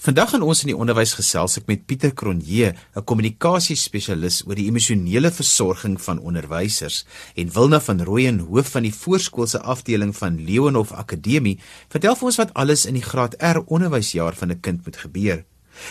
Vandag gaan ons in die onderwys gesels ek met Pieter Cronje, 'n kommunikasiespesialis oor die emosionele versorging van onderwysers en Wilna van Rooyen, hoof van die voorskoolse afdeling van Leonhof Akademie, vertel vir ons wat alles in die graad R onderwysjaar van 'n kind moet gebeur.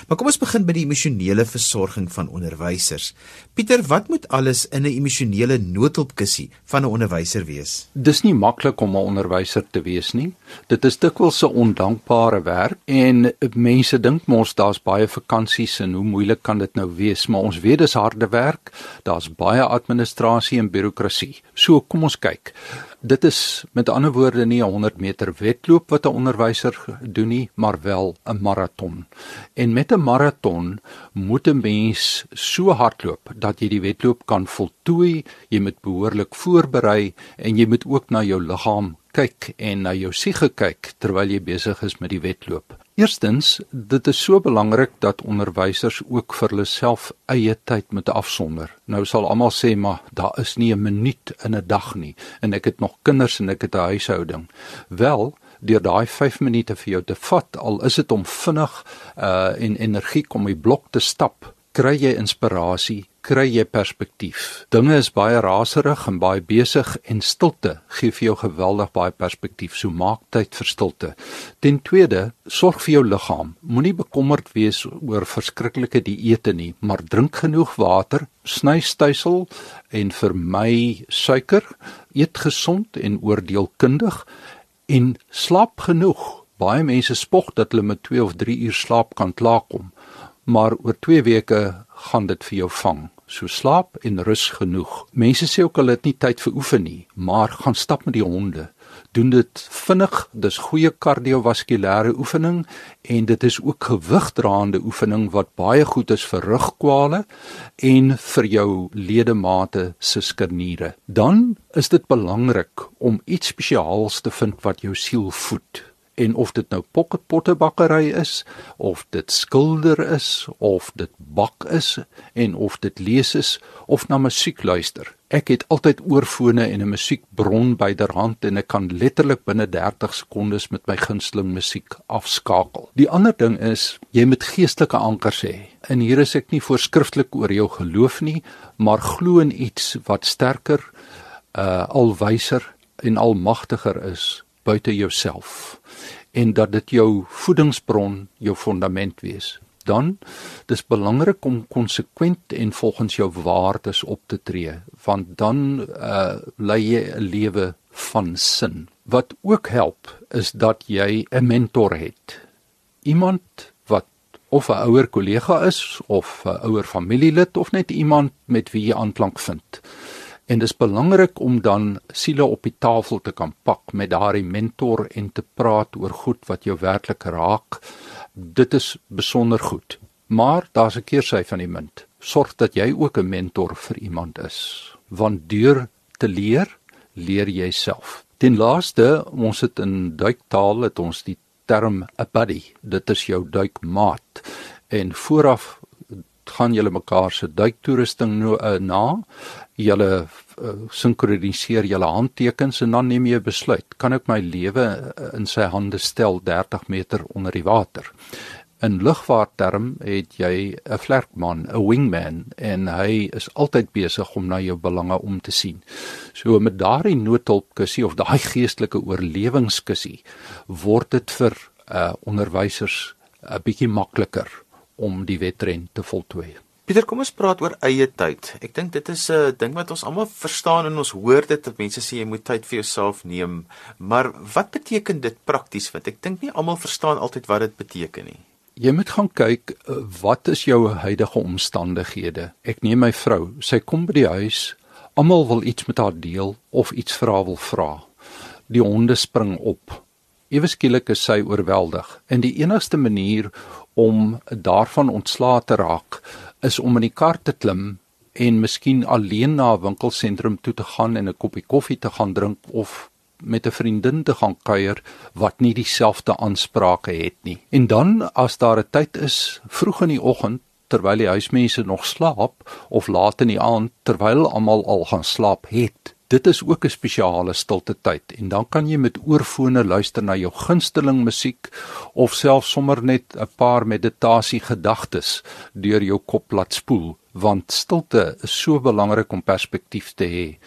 Maar kom ons begin by die emosionele versorging van onderwysers. Pieter, wat moet alles in 'n emosionele noodhulpkussie van 'n onderwyser wees? Dis nie maklik om 'n onderwyser te wees nie. Dit is dikwels 'n ondankbare werk en mense dink mos daar's baie vakansies en hoe moeilik kan dit nou wees, maar ons weet dis harde werk. Daar's baie administrasie en birokrasie. So kom ons kyk. Dit is met ander woorde nie 'n 100 meter wedloop wat 'n onderwyser doen nie, maar wel 'n maraton. En met 'n maraton moet 'n mens so hardloop dat jy die wedloop kan voltooi, jy moet behoorlik voorberei en jy moet ook na jou liggaam kyk en na jou siege kyk terwyl jy besig is met die wedloop. Eerstens, dit is so belangrik dat onderwysers ook vir hulle self eie tyd moet afsonder. Nou sal almal sê maar daar is nie 'n minuut in 'n dag nie en ek het nog kinders en ek het 'n huishouding. Wel, deur daai 5 minute vir jou te vat, al is dit om vinnig uh en energiek om die blok te stap, kry jy inspirasie kry jy perspektief. Dinge is baie raserig en baie besig en stilte gee vir jou geweldig baie perspektief. So maak tyd vir stilte. Ten tweede, sorg vir jou liggaam. Moenie bekommerd wees oor verskriklike dieete nie, maar drink genoeg water, sny stysel en vermy suiker. Eet gesond en oordeelkundig en slaap genoeg. Baie mense spog dat hulle met 2 of 3 uur slaap kan klaarkom, maar oor 2 weke gaan dit vir jou vang. So slaap en rus genoeg. Mense sê ook hulle het nie tyd vir oefen nie, maar gaan stap met die honde. Doen dit vinnig. Dis goeie kardiovaskulêre oefening en dit is ook gewigdraande oefening wat baie goed is vir rugkwale en vir jou ledemate se skerniere. Dan is dit belangrik om iets spesiaals te vind wat jou siel voed en of dit nou pottebakkery is of dit skilder is of dit bak is en of dit lees is of na musiek luister. Ek het altyd oorfone en 'n musiekbron byderhand en ek kan letterlik binne 30 sekondes met my gunsteling musiek afskakel. Die ander ding is jy moet geestelike ankers hê. En hier is ek nie voorskrifklik oor jou geloof nie, maar glo in iets wat sterker, uh alwyser en almagtiger is buite jouself en dat dit jou voedingsbron, jou fondament wees. Dan dis belangrik om konsekwent en volgens jou waardes op te tree, want dan uh lei jy 'n lewe van sin. Wat ook help is dat jy 'n mentor het. Iemand wat of 'n ouer kollega is of 'n ouer familielid of net iemand met wie jy aanklank vind. En dis belangrik om dan siele op die tafel te kan pak met daardie mentor en te praat oor goed wat jou werklik raak. Dit is besonder goed. Maar daar's 'n keersy van die munt. Sorg dat jy ook 'n mentor vir iemand is, want deur te leer, leer jy self. Ten laaste, ons het in duiktaal het ons die term 'n buddy. Dit is jou duikmaat. En vooraf gaan julle mekaar se duiktoerusting no, uh, na. Julle uh, sinkroniseer julle handtekens en dan neem jy 'n besluit. Kan ek my lewe uh, in sy hande stel 30 meter onder die water? In lugvaartterm het jy 'n vlerkman, 'n wingman en hy is altyd besig om na jou belange om te sien. So met daardie noodhulpkussie of daai geestelike oorlewingskussie word dit vir uh onderwysers 'n bietjie makliker om die wedren te voltooi. Pieter, kom ons praat oor eie tyd. Ek dink dit is 'n ding wat ons almal verstaan en ons hoor dit dat mense sê jy moet tyd vir jouself neem, maar wat beteken dit prakties? Want ek dink nie almal verstaan altyd wat dit beteken nie. Jy moet gaan kyk eh, wat is jou huidige omstandighede. Ek neem my vrou, sy kom by die huis, almal wil iets met haar deel of iets haar wil vra. Die honde spring op. Ewe skielik is sy oorweldig en die enigste manier om daarvan ontslae te raak is om in die kar te klim en miskien alleen na 'n winkelsentrum toe te gaan en 'n koppie koffie te gaan drink of met 'n vriendin te gaan kuier wat nie dieselfde aansprake het nie. En dan as daar 'n tyd is vroeg in die oggend terwyl die huismense nog slaap of laat in die aand terwyl almal al gaan slaap het, Dit is ook 'n spesiale stilte tyd en dan kan jy met oorfone luister na jou gunsteling musiek of selfs sommer net 'n paar meditasie gedagtes deur jou kop laat spoel want stilte is so belangrik om perspektief te hê.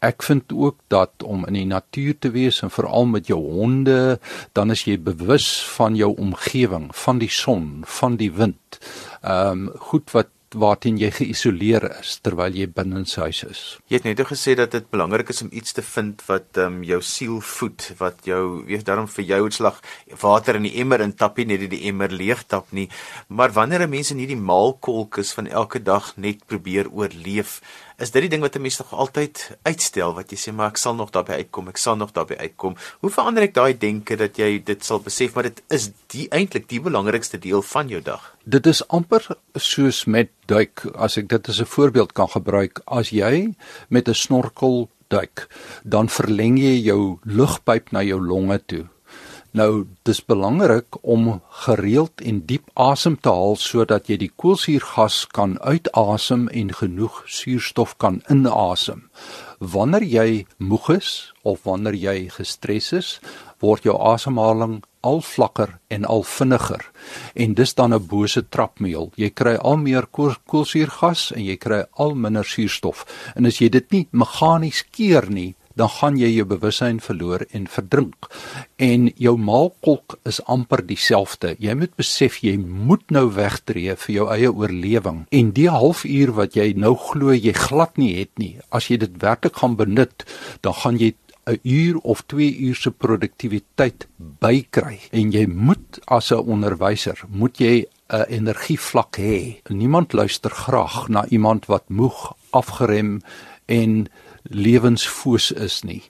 Ek vind ook dat om in die natuur te wees en veral met jou honde, dan is jy bewus van jou omgewing, van die son, van die wind. Ehm um, goed wat waarteen jy geïsoleer is terwyl jy binne in huis is. Jy het net gesê dat dit belangrik is om iets te vind wat ehm um, jou siel voed, wat jou weet daarom vir jou uitslag water in die emmer in tappie net die emmer leeg tap nie. Maar wanneer 'n mens in hierdie maalkolk is van elke dag net probeer oorleef, is dit die ding wat 'n mens nog altyd uitstel wat jy sê maar ek sal nog daarby uitkom, ek sal nog daarby uitkom. Hoe verander ek daai denke dat jy dit sal besef maar dit is die eintlik die belangrikste deel van jou dag? Dit is amper soos met duik as ek dit as 'n voorbeeld kan gebruik. As jy met 'n snorkel duik, dan verleng jy jou lugpyp na jou longe toe. Nou, dis belangrik om gereeld en diep asem te haal sodat jy die koolsuurgas kan uitasem en genoeg suurstof kan inasem. Wanneer jy moeg is of wanneer jy gestres is, word jou asemhaling al vlakker en al vinniger. En dis dan 'n bose trapmeel. Jy kry al meer koolsuurgas en jy kry al minder suurstof. En as jy dit nie meganies keer nie, dan gaan jy jou bewussyn verloor en verdrink. En jou maalkolk is amper dieselfde. Jy moet besef jy moet nou wegtreë vir jou eie oorlewing. En die halfuur wat jy nou glo jy glad nie het nie, as jy dit werklik gaan benut, dan gaan jy 'n uur of 2 uur se produktiwiteit bykry. En jy moet as 'n onderwyser, moet jy 'n energievlak hê. Niemand luister graag na iemand wat moeg, afgerem en lewensfoos is nie.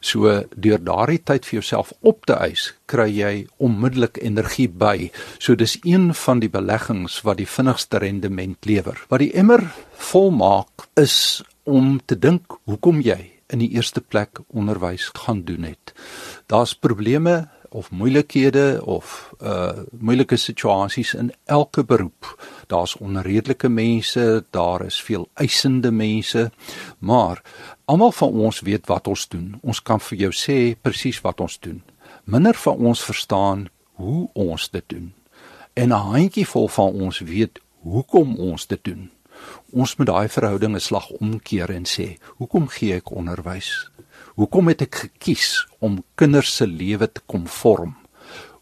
So deur daardie tyd vir jouself op te eis, kry jy onmiddellik energie by. So dis een van die beleggings wat die vinnigste rendement lewer. Wat die emmer volmaak is om te dink hoekom jy in die eerste plek onderwys gaan doen het. Daar's probleme of moeilikhede of uh moeilike situasies in elke beroep. Daar's onredelike mense, daar is veel eisende mense, maar Almal van ons weet wat ons doen. Ons kan vir jou sê presies wat ons doen. Minder van ons verstaan hoe ons dit doen. En 'n handjievol van ons weet hoekom ons dit doen. Ons moet daai verhouding 'n slag omkeer en sê, "Hoekom gee ek onderwys? Hoekom het ek gekies om kinders se lewe te kom vorm?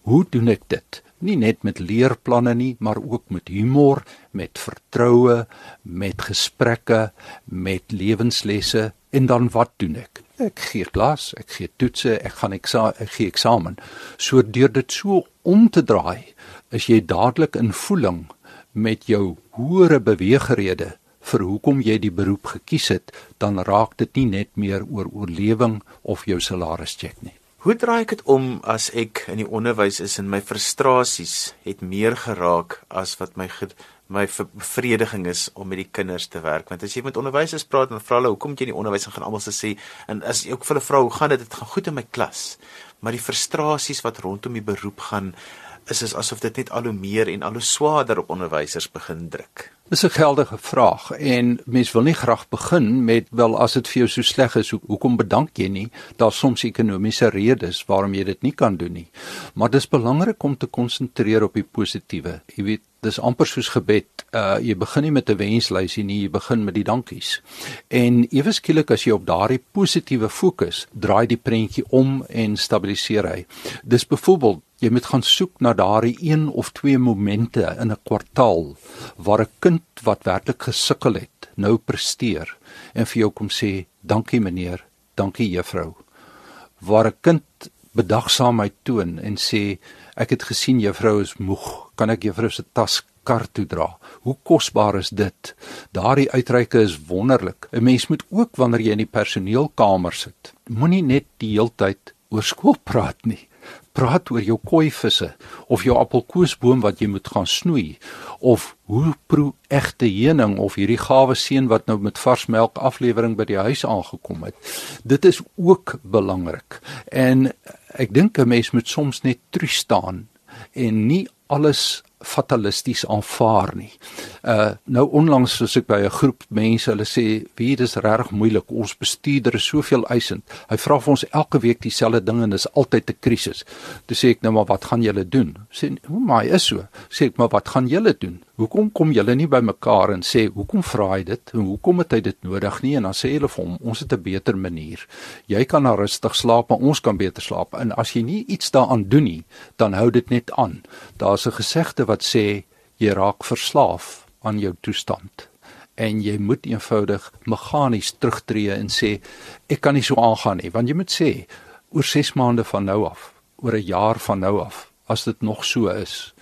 Hoe doen ek dit?" nie net met leerplanne nie, maar ook met humor, met vertroue, met gesprekke, met lewenslesse en dan wat doen ek? Ek gee klas, ek gee toetse, ek gaan eksa ek gee eksamen. So deur dit so om te draai, is jy dadelik in voeling met jou hoëre beweegrede vir hoekom jy die beroep gekies het, dan raak dit nie net meer oor oorlewing of jou salaris check nie. Hoe draai ek dit om as ek in die onderwys is en my frustrasies het meer geraak as wat my my bevrediging is om met die kinders te werk want as jy met onderwysers praat en vra hulle hoekom jy in die onderwys gaan almal sê en as jy ook vir hulle vra hoe gaan dit dit gaan goed in my klas maar die frustrasies wat rondom die beroep gaan is is asof dit net al hoe meer en al hoe swaarder op onderwysers begin druk Dis 'n geldige vraag en mens wil nie graag begin met wel as dit vir jou so sleg is, ho hoekom bedank jy nie? Daar's soms ekonomiese redes waarom jy dit nie kan doen nie. Maar dis belangrik om te konsentreer op die positiewe. Jy weet, dis amper soos gebed. Uh jy begin nie met 'n wenslysie nie, jy begin met die dankies. En ewe skielik as jy op daardie positiewe fokus, draai die prentjie om en stabiliseer hy. Dis byvoorbeeld jy moet gaan soek na daardie een of twee momente in 'n kwartaal waar 'n kind wat werklik gesukkel het, nou presteer en vir jou kom sê dankie meneer, dankie juffrou. Waar 'n kind bedagsaamheid toon en sê ek het gesien juffrou is moeg, kan ek juffrou se tas kar toe dra. Hoe kosbaar is dit? Daardie uitreike is wonderlik. 'n Mens moet ook wanneer jy in die personeelkamer sit, moenie net die heeltyd oor skool praat nie. Praat oor jou koi visse of jou appelkoesboom wat jy moet gaan snoei of hoe proe egte heuning of hierdie gawe seun wat nou met vars melk aflewering by die huis aangekom het. Dit is ook belangrik. En ek dink 'n mens moet soms net trou staan en nie alles fatalisties aanvaar nie. Uh nou onlangs was ek by 'n groep mense, hulle sê, "Wie dis regtig moeilik. Ons bestuurder is soveel eisend. Hy vra vir ons elke week dieselfde ding en dis altyd 'n krisis." Toe sê ek nou maar, "Wat gaan julle doen?" Sê, "Hoe maar is so." Sê ek, "Maar wat gaan julle doen?" Hoekom kom julle nie by mekaar en sê hoekom vra hy dit en hoekom het hy dit nodig nie en dan sê hulle vir hom ons het 'n beter manier. Jy kan nou rustig slaap maar ons kan beter slaap en as jy nie iets daaraan doen nie dan hou dit net aan. Daar's 'n gesegde wat sê jy raak verslaaf aan jou toestand en jy moet eenvoudig meganies terugtreë en sê ek kan nie so aangaan nie want jy moet sê oor 6 maande van nou af oor 'n jaar van nou af as dit nog so is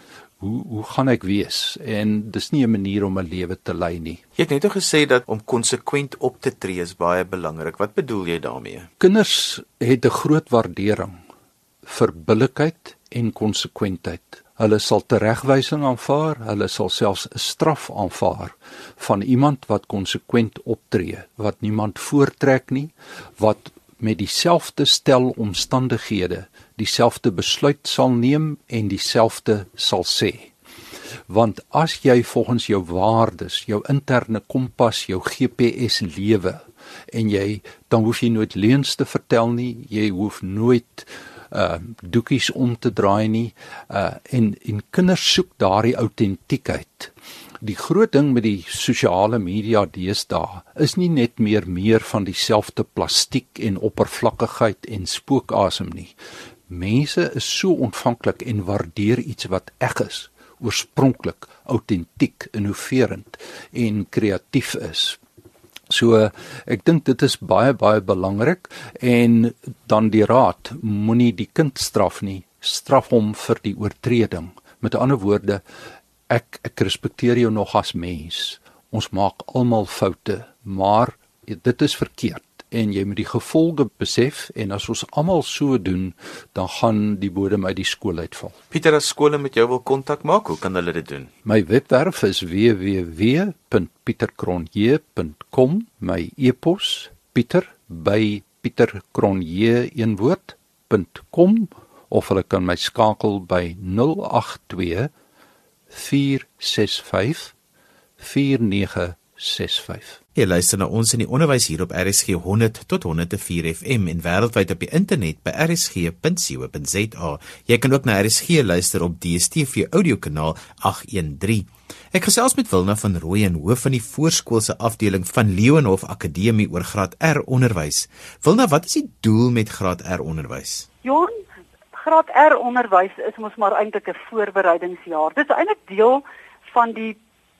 hoe hoe gaan ek wees en dis nie 'n manier om 'n lewe te lei nie. Jy het net gesê dat om konsekwent op te tree is baie belangrik. Wat bedoel jy daarmee? Kinders het 'n groot waardering vir billikheid en konsekwentheid. Hulle sal teregwysing aanvaar, hulle sal selfs 'n straf aanvaar van iemand wat konsekwent optree, wat niemand voortrek nie, wat met dieselfde stel omstandighede dieselfde besluit sal neem en dieselfde sal sê. Want as jy volgens jou waardes, jou interne kompas, jou GPS lewe en jy dan hoef jy nooit leuns te vertel nie, jy hoef nooit uh doekies om te draai nie uh en en kinders soek daardie autentiekheid die groot ding met die sosiale media deesdae is nie net meer meer van dieselfde plastiek en oppervlakkigheid en spookasem nie. Mense is so ontvanklik en waardeer iets wat eg is, oorspronklik, autentiek, innoverend en kreatief is. So ek dink dit is baie baie belangrik en dan die raad moenie die kind straf nie, straf hom vir die oortreding. Met ander woorde, ek ek respekteer jou nog as mens. Ons maak almal foute, maar dit is verkeerd en jy moet die gevolge besef en as ons almal so doen, dan gaan die bodem uit die skool uitval. Pieter, as skole met jou wil kontak maak, hoe kan hulle dit doen? My webwerf is www.pieterkronje.com. My e-pos pieter@pieterkronje.com of hulle kan my skakel by 082 465 4965. Jy luister na ons in die onderwys hier op RSG 100 tot 104 FM en wêreldwyd op die internet by rsg.co.za. Jy kan ook na RSG luister op DStv audiokanaal 813. Ek gesels met Wilna van Rooyen, hoof van die voorskoolse afdeling van Leonhof Akademie oor Graad R onderwys. Wilna, wat is die doel met Graad R onderwys? Jon, graad R onderwys is mos maar eintlik 'n voorbereidingsjaar. Dit is eintlik deel van die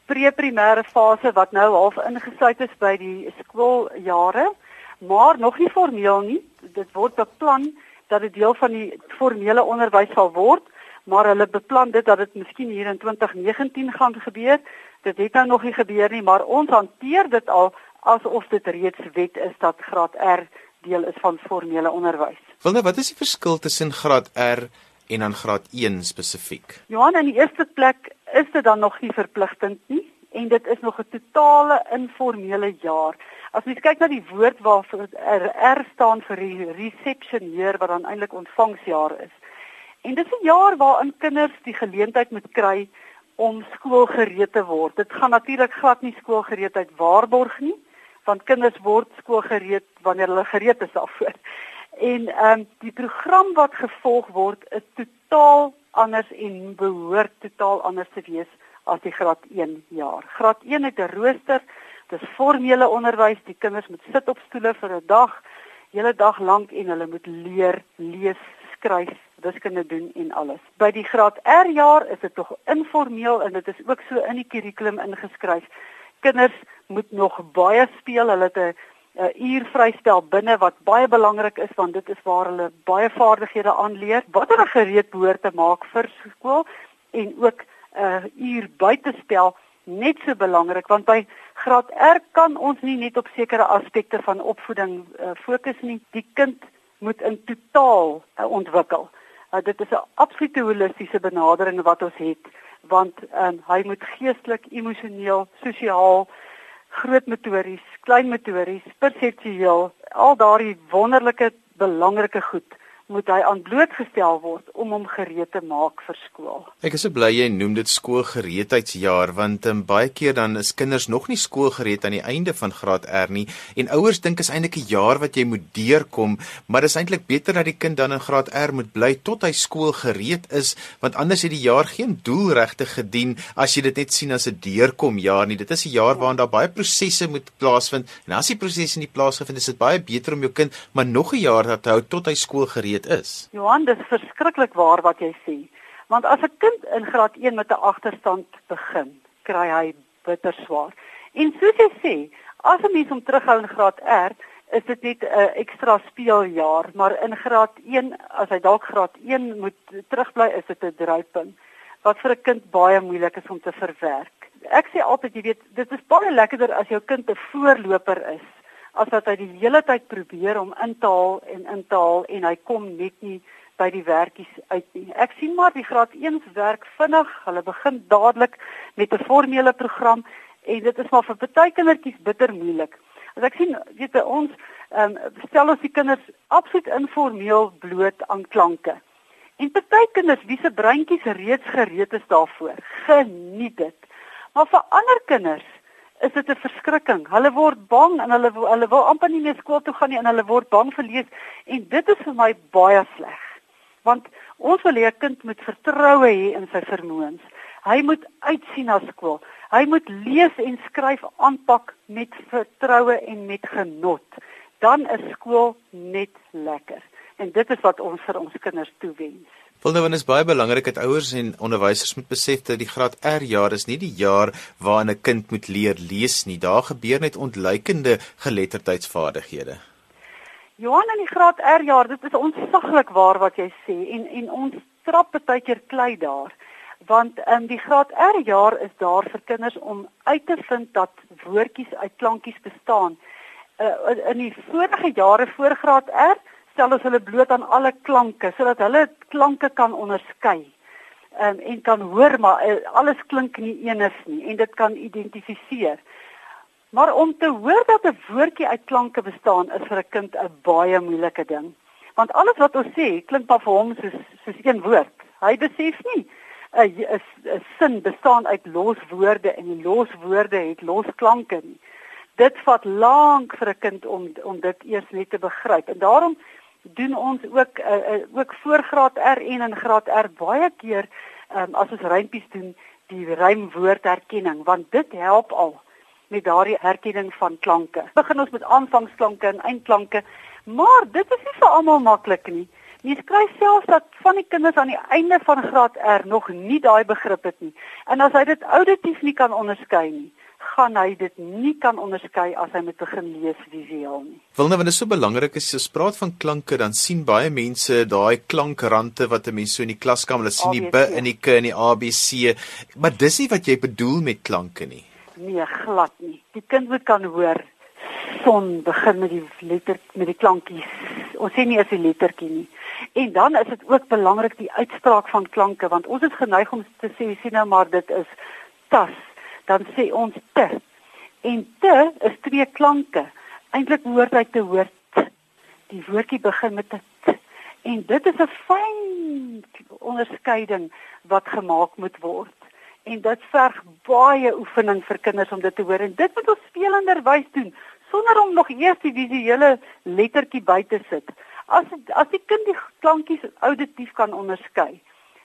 pre-primêre fase wat nou half ingesluit is by die skooljare, maar nog nie formeel nie. Dit word beplan dat dit deel van die formele onderwys sal word, maar hulle beplan dit dat dit miskien hier in 2019 gaan gebeur. Dit het nou nog nie gebeur nie, maar ons hanteer dit al asof dit reeds wet is dat graad R deel is van formele onderwys. Wil nou, wat is die verskil tussen graad R en dan graad 1 spesifiek? Johan, in die eerste plek is dit dan nog nie verpligtend nie en dit is nog 'n totale informele jaar. As jy kyk na die woord waarvoor R, R staan vir receptioneer wat dan eintlik ontvangsjaar is. En dit is 'n jaar waarin kinders die geleentheid moet kry om skoolgereed te word. Dit gaan natuurlik glad nie skoolgereedheid waarborg nie want kinders word skoolgereed wanneer hulle gereed is daarvoor. En ehm um, die program wat gevolg word is totaal anders en behoort totaal anders te wees as die graad 1 jaar. Graad 1 het 'n rooster, dis formele onderwys, die kinders moet sit op stoele vir 'n dag, hele dag lank en hulle moet leer, lees, skryf, wiskunde doen en alles. By die graad R jaar is dit tog informeel en dit is ook so in die kurrikulum ingeskryf kinders moet nog baie speel. Hulle het 'n 'n uur vrystel binne wat baie belangrik is want dit is waar hulle baie vaardighede aanleer wat hulle gereed behoort te maak vir skool en ook 'n uh, uur buitespel net so belangrik want by graad R kan ons nie net op sekere aspekte van opvoeding uh, fokus nie. Die kind moet in totaal uh, ontwikkel. Uh, dit is 'n absolute holistiese benadering wat ons het want um, hy moet geestelik, emosioneel, sosiaal, groot motories, klein motories, perseptueel, al daardie wonderlike belangrike goed moet hy aan blootgestel word om hom gereed te maak vir skool. Ek is so bly jy noem dit skoolgereedheidsjaar want um, baie keer dan is kinders nog nie skoolgereed aan die einde van graad R nie en ouers dink is eintlik 'n jaar wat jy moet deurkom, maar dit is eintlik beter dat die kind dan in graad R moet bly tot hy skoolgereed is want anders het die jaar geen doel regtig gedien as jy dit net sien as 'n deurkom jaar nie. Dit is 'n jaar waarin daar baie prosesse moet plaasvind en as die prosesse nie plaasgevind is dit baie beter om jou kind maar nog 'n jaar te hou tot hy skoolgereed dit is. Johan, dit is verskriklik waar wat jy sê. Want as 'n kind in graad 1 met 'n agterstand begin, kry hy bitter swaar. En soos jy sê, as 'n mens hom terughou in graad R, is dit net 'n ekstra speeljaar, maar in graad 1, as hy dalk graad 1 moet terugbly, is dit 'n dryping wat vir 'n kind baie moeilik is om te verwerk. Ek sê altyd, jy weet, dit is baie lekkerder as jou kind 'n voorloper is as wat hy die hele tyd probeer om in te haal en in te haal en hy kom net nie by die werkies uit nie. Ek sien maar die graad 1s werk vinnig. Hulle begin dadelik met 'n formele program en dit is maar vir baie kindertjies bitter moeilik. As ek sien, weet jy ons ehm um, stel ons die kinders absoluut informeel bloot aan klanke. En baie kinders wie se breintjies reeds gereed is daarvoor, geniet dit. Maar vir ander kinders is dit 'n verskrikking. Hulle word bang en hulle hulle wil amper nie meer skool toe gaan nie en hulle word bang vir lees en dit is vir my baie sleg. Want ons wil hê 'n kind moet vertroue hê in sy vermoëns. Hy moet uitsien na skool. Hy moet lees en skryf aanpak met vertroue en met genot. Dan is skool net lekker. En dit is wat ons vir ons kinders toewens. Wil nou want is baie belangrik dat ouers en onderwysers moet besef dat die graad R jaar is nie die jaar waarin 'n kind moet leer lees nie. Daar gebeur net ontleikende geletterdheidsvaardighede. Johan in die graad R jaar, dit is onsaglik waar wat jy sê en en ons trap baie keer klei daar. Want in um, die graad R jaar is daar vir kinders om uit te vind dat woordjies uit klankies bestaan. Uh, in die vorige jare voor graad R stel ons hulle bloot aan alle klanke sodat hulle klanke kan onderskei. Um, en kan hoor maar uh, alles klink nie eenigs nie en dit kan identifiseer. Maar om te hoor dat 'n woordjie uit klanke bestaan is vir 'n kind 'n baie moeilike ding. Want alles wat ons sê klink maar vir hom soos soos een woord. Hy besef nie 'n 'n sin bestaan uit loswoorde en die loswoorde het losklanke nie. Dit vat lank vir 'n kind om om dit eers net te begryp. En daarom doen ons ook uh, uh, ook voor graad R en in graad R baie keer um, as ons rympies doen die rymwoordherkenning want dit help al met daardie herkenning van klanke. Begin ons met aanvangsklanke en eindklanke, maar dit is nie vir almal maklik nie. Jy kry selfs dat van die kinders aan die einde van graad R nog nie daai begrip het nie. En as hy dit auditief nie kan onderskei nie, gaan hy dit nie kan onderskei as hy met begin lees visueel nie. Wilne, want dit is so belangrik as jy spraak van klanke, dan sien baie mense daai klankrande wat 'n mens so in die klaskamer sien, die b in die k en die abc, maar dis nie wat jy bedoel met klanke nie. Nee, glad nie. Die kind moet kan hoor son begin met die letter met die klankies. Ons sê nie as 'n lettertjie nie. En dan is dit ook belangrik die uitspraak van klanke want ons is geneig om te sê sien nou maar dit is tas dan sê ons te. En te is twee klanke. Eintlik behoort hy te hoor t. Die woordjie begin met 'n t. En dit is 'n fyn onderskeiding wat gemaak moet word. En dit verg baie oefening vir kinders om dit te hoor en dit moet ons spelenderwys doen sonder om nog eers die visuele lettertjie by te sit. As as die kind die klankies auditief kan onderskei,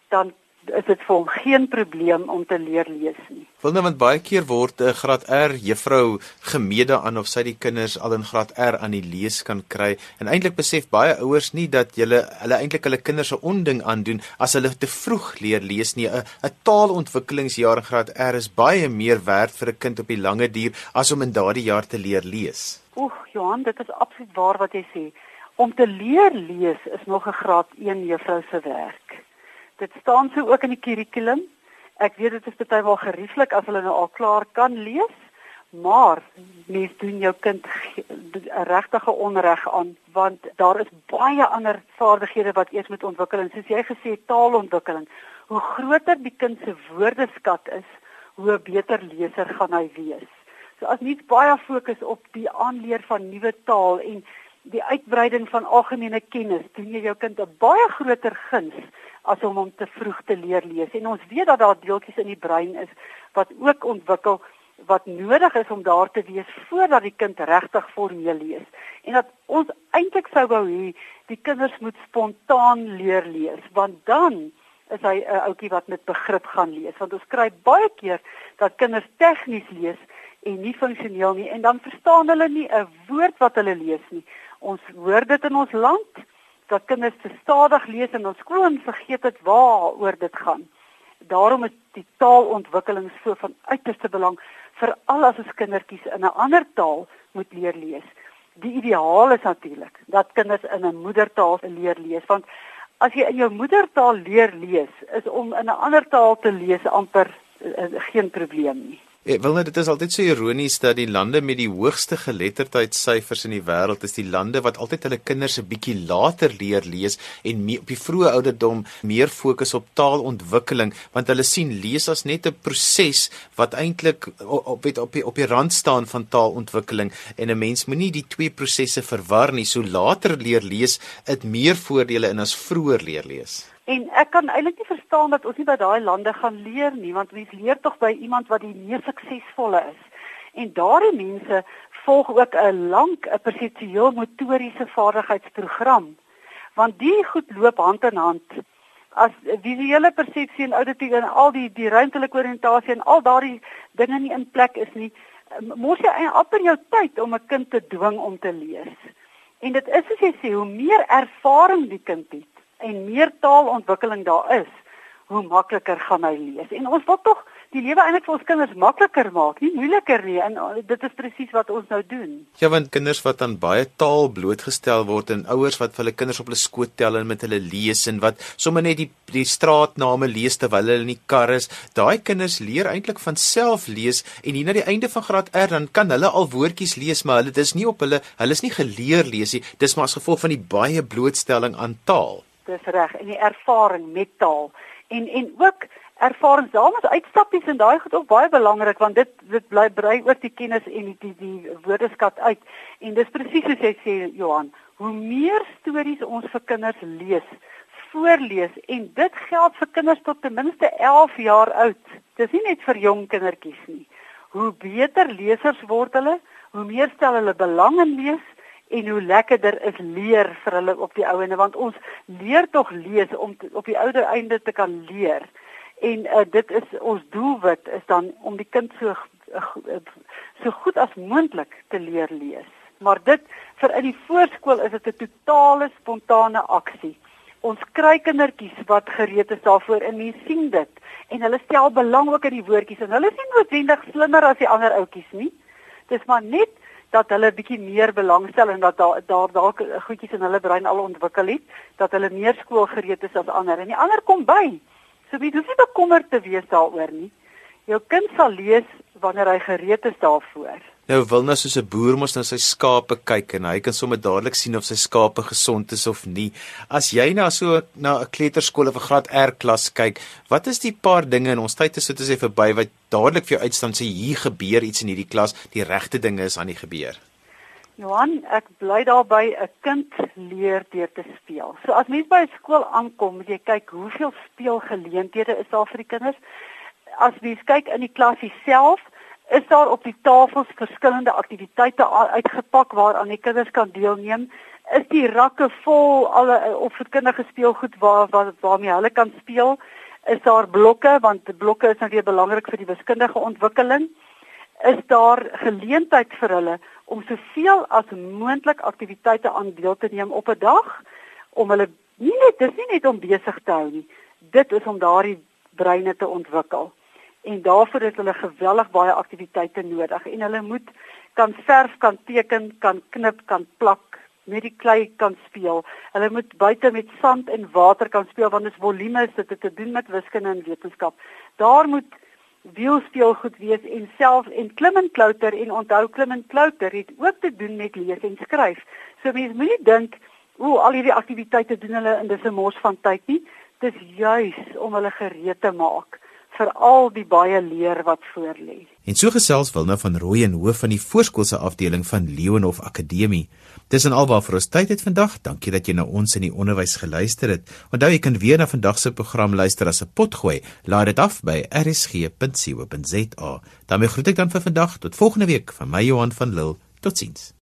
dan is dit vir hom geen probleem om te leer lees nie. Wil nou want baie keer word 'n graad R juffrou gemede aan of sy die kinders al in graad R aan die lees kan kry en eintlik besef baie ouers nie dat hulle hulle eintlik hulle kinders se onding aandoen as hulle te vroeg leer lees nie. 'n 'n taalontwikkelingsjaar in graad R is baie meer werd vir 'n kind op die lange duur as om in daardie jaar te leer lees. Oeg, Johan, dit is absoluut waar wat jy sê. Om te leer lees is nog 'n graad 1 juffrou se werk. Dit staan so ook in die kurrikulum. Ek weet dit is baie wel gerieflik as hulle nou al klaar kan lees, maar mens doen jou kind regtige onreg aan want daar is baie ander vaardighede wat eers moet ontwikkel en soos jy gesê taalontwikkeling. Hoe groter die kind se woordeskat is, hoe beter leser gaan hy wees. So as nie baie fokus op die aanleer van nuwe taal en die uitbreiding van algemene kennis doen jy jou kind 'n baie groter guns as om hom te vroeg te leer lees. En ons weet dat daar deeltjies in die brein is wat ook ontwikkel wat nodig is om daar te wees voordat die kind regtig formeel lees. En dat ons eintlik sou wou hê die kinders moet spontaan leer lees, want dan is hy 'n ouetjie wat met begrip gaan lees. Want ons kry baie keer dat kinders tegnies lees en nie funksioneel nie en dan verstaan hulle nie 'n woord wat hulle lees nie. Ons hoor dit in ons land dat kinders te stadig lees en ons skoon vergeet dit waaroor dit gaan. Daarom is die taalontwikkeling so van uiterste belang veral as ons kindertjies in 'n ander taal moet leer lees. Die ideaal is natuurlik dat kinders in 'n moedertaal leer lees want as jy in jou moedertaal leer lees, is om in 'n ander taal te lees amper uh, geen probleem nie. Ek wil net dit is altyd so ironies dat die lande met die hoogste geletterdheidsyfers in die wêreld is die lande wat altyd hulle kinders 'n bietjie later leer lees en mee, op die vroeë ouderdom meer fokus op taalontwikkeling want hulle sien lees as net 'n proses wat eintlik op weet op die op die rand staan van taalontwikkeling en 'n mens moenie die twee prosesse verwar nie. So later leer lees het meer voordele in as vroeër leer lees. En ek kan eintlik nie verstaan dat ons nie by daai lande gaan leer nie, want mens leer tog by iemand wat die mees suksesvolle is. En daardie mense volg ook 'n lank 'n perseptueel motoriese vaardigheidsprogram. Want die goed loop hand in hand. As visuele persepsie en auditief en al die die ruimtelike oriëntasie en al daardie dinge nie in plek is nie, mos jy amper jou tyd om 'n kind te dwing om te lees. En dit is as jy sê, hoe meer ervaring die kind het, en meer taalontwikkeling daar is, hoe makliker gaan hy lees. En ons wil tog die lewe eintlik vir ons kinders makliker maak, nie moeiliker nie. En uh, dit is presies wat ons nou doen. Ja, want kinders wat aan baie taal blootgestel word en ouers wat vir hulle kinders op hulle skoot tel en met hulle lees en wat sommer net die die straatname lees terwyl hulle in die kar is, daai kinders leer eintlik van self lees en hier na die einde van graad R dan kan hulle al woordjies lees, maar hulle dis nie op hulle hulle is nie geleer lees nie. Dis maar as gevolg van die baie blootstelling aan taal dis reg en die ervaring met taal. En en ook ervarings daarmee uitstappies en daai goed ook baie belangrik want dit dit bly brei ook die kennis en die die, die woordeskat uit. En dis presies soos jy sê Johan hoe meer stories ons vir kinders lees voorlees en dit geld vir kinders tot ten minste 11 jaar oud. Dis nie net vir jong kindertjies nie. Hoe beter lesers word hulle hoe meer stel hulle belang in lees en hoe lekkerder is leer vir hulle op die ouene want ons leer tog lees om te, op die ouer einde te kan leer. En uh, dit is ons doelwit is dan om die kind so uh, so goed as moontlik te leer lees. Maar dit vir in die voorskool is dit 'n totale spontane aksie. Ons kry kindertjies wat gereed is daarvoor en mense sien dit. En hulle stel belang ook in die woordjies en hulle is nie noodwendig slimmer as die ander ouetjies nie. Dis maar net dat hulle bietjie meer belangstel en dat daar daar dalk goedjies in hulle brein al ontwikkel het, dat hulle meer skoolgereed is as ander en die ander kom by. So wie hoef nie bekommerd te wees daaroor nie. Jou kind sal lees wanneer hy gereed is daarvoor. Nou wil nou soos 'n boer mos na sy skape kyk en hy kan sommer dadelik sien of sy skape gesond is of nie. As jy nou so na 'n kleuterskool of 'n graad R klas kyk, wat is die paar dinge in ons tyd is dit as jy verby wat dadelik vir jou uitstaan sê hier gebeur iets in hierdie klas, die regte dinge is aan die gebeur. Johan, ek bly daarby 'n kind leer deur te speel. So as mens by 'n skool aankom, moet jy kyk hoeveel speelgeleenthede is daar vir die kinders. As jy kyk in die klas self, is daar op die tafels verskillende aktiwiteite uitgepak waaraan die kinders kan deelneem? Is die rakke vol alle of vir kinders speelgoed waar, waar waarmee hulle kan speel? Is daar blokke want blokke is nou weer belangrik vir die wiskundige ontwikkeling? Is daar geleentheid vir hulle om soveel as moontlik aktiwiteite aan deel te neem op 'n dag om hulle nie net dis nie net om besig te hou nie. Dit is om daardie breine te ontwikkel en daarvoor het hulle geweldig baie aktiwiteite nodig en hulle moet kan verf, kan teken, kan knip, kan plak, met die klei kan speel. Hulle moet buite met sand en water kan speel want dit is volume, dit het te doen met wiskunde en wetenskap. Daar moet wielspeel goed wees en self en klim en klouter en onthou klim en klouter het ook te doen met lees en skryf. So mense moenie dink o, al hierdie aktiwiteite doen hulle in dis 'n mors van tyd nie. Dis juis om hulle gereed te maak vir al die baie leer wat voorlê. En so gesels Wilna van Rooyen hoof van die voorskoolse afdeling van Leonhof Akademie. Dis en alwaar vir ons tyd het vandag. Dankie dat jy na ons in die onderwys geluister het. Onthou jy kan weer na vandag se program luister as 'n potgooi. Laai dit af by rsg.co.za. daarmee groet ek dan vir vandag tot volgende week van my Johan van Lille. Totsiens.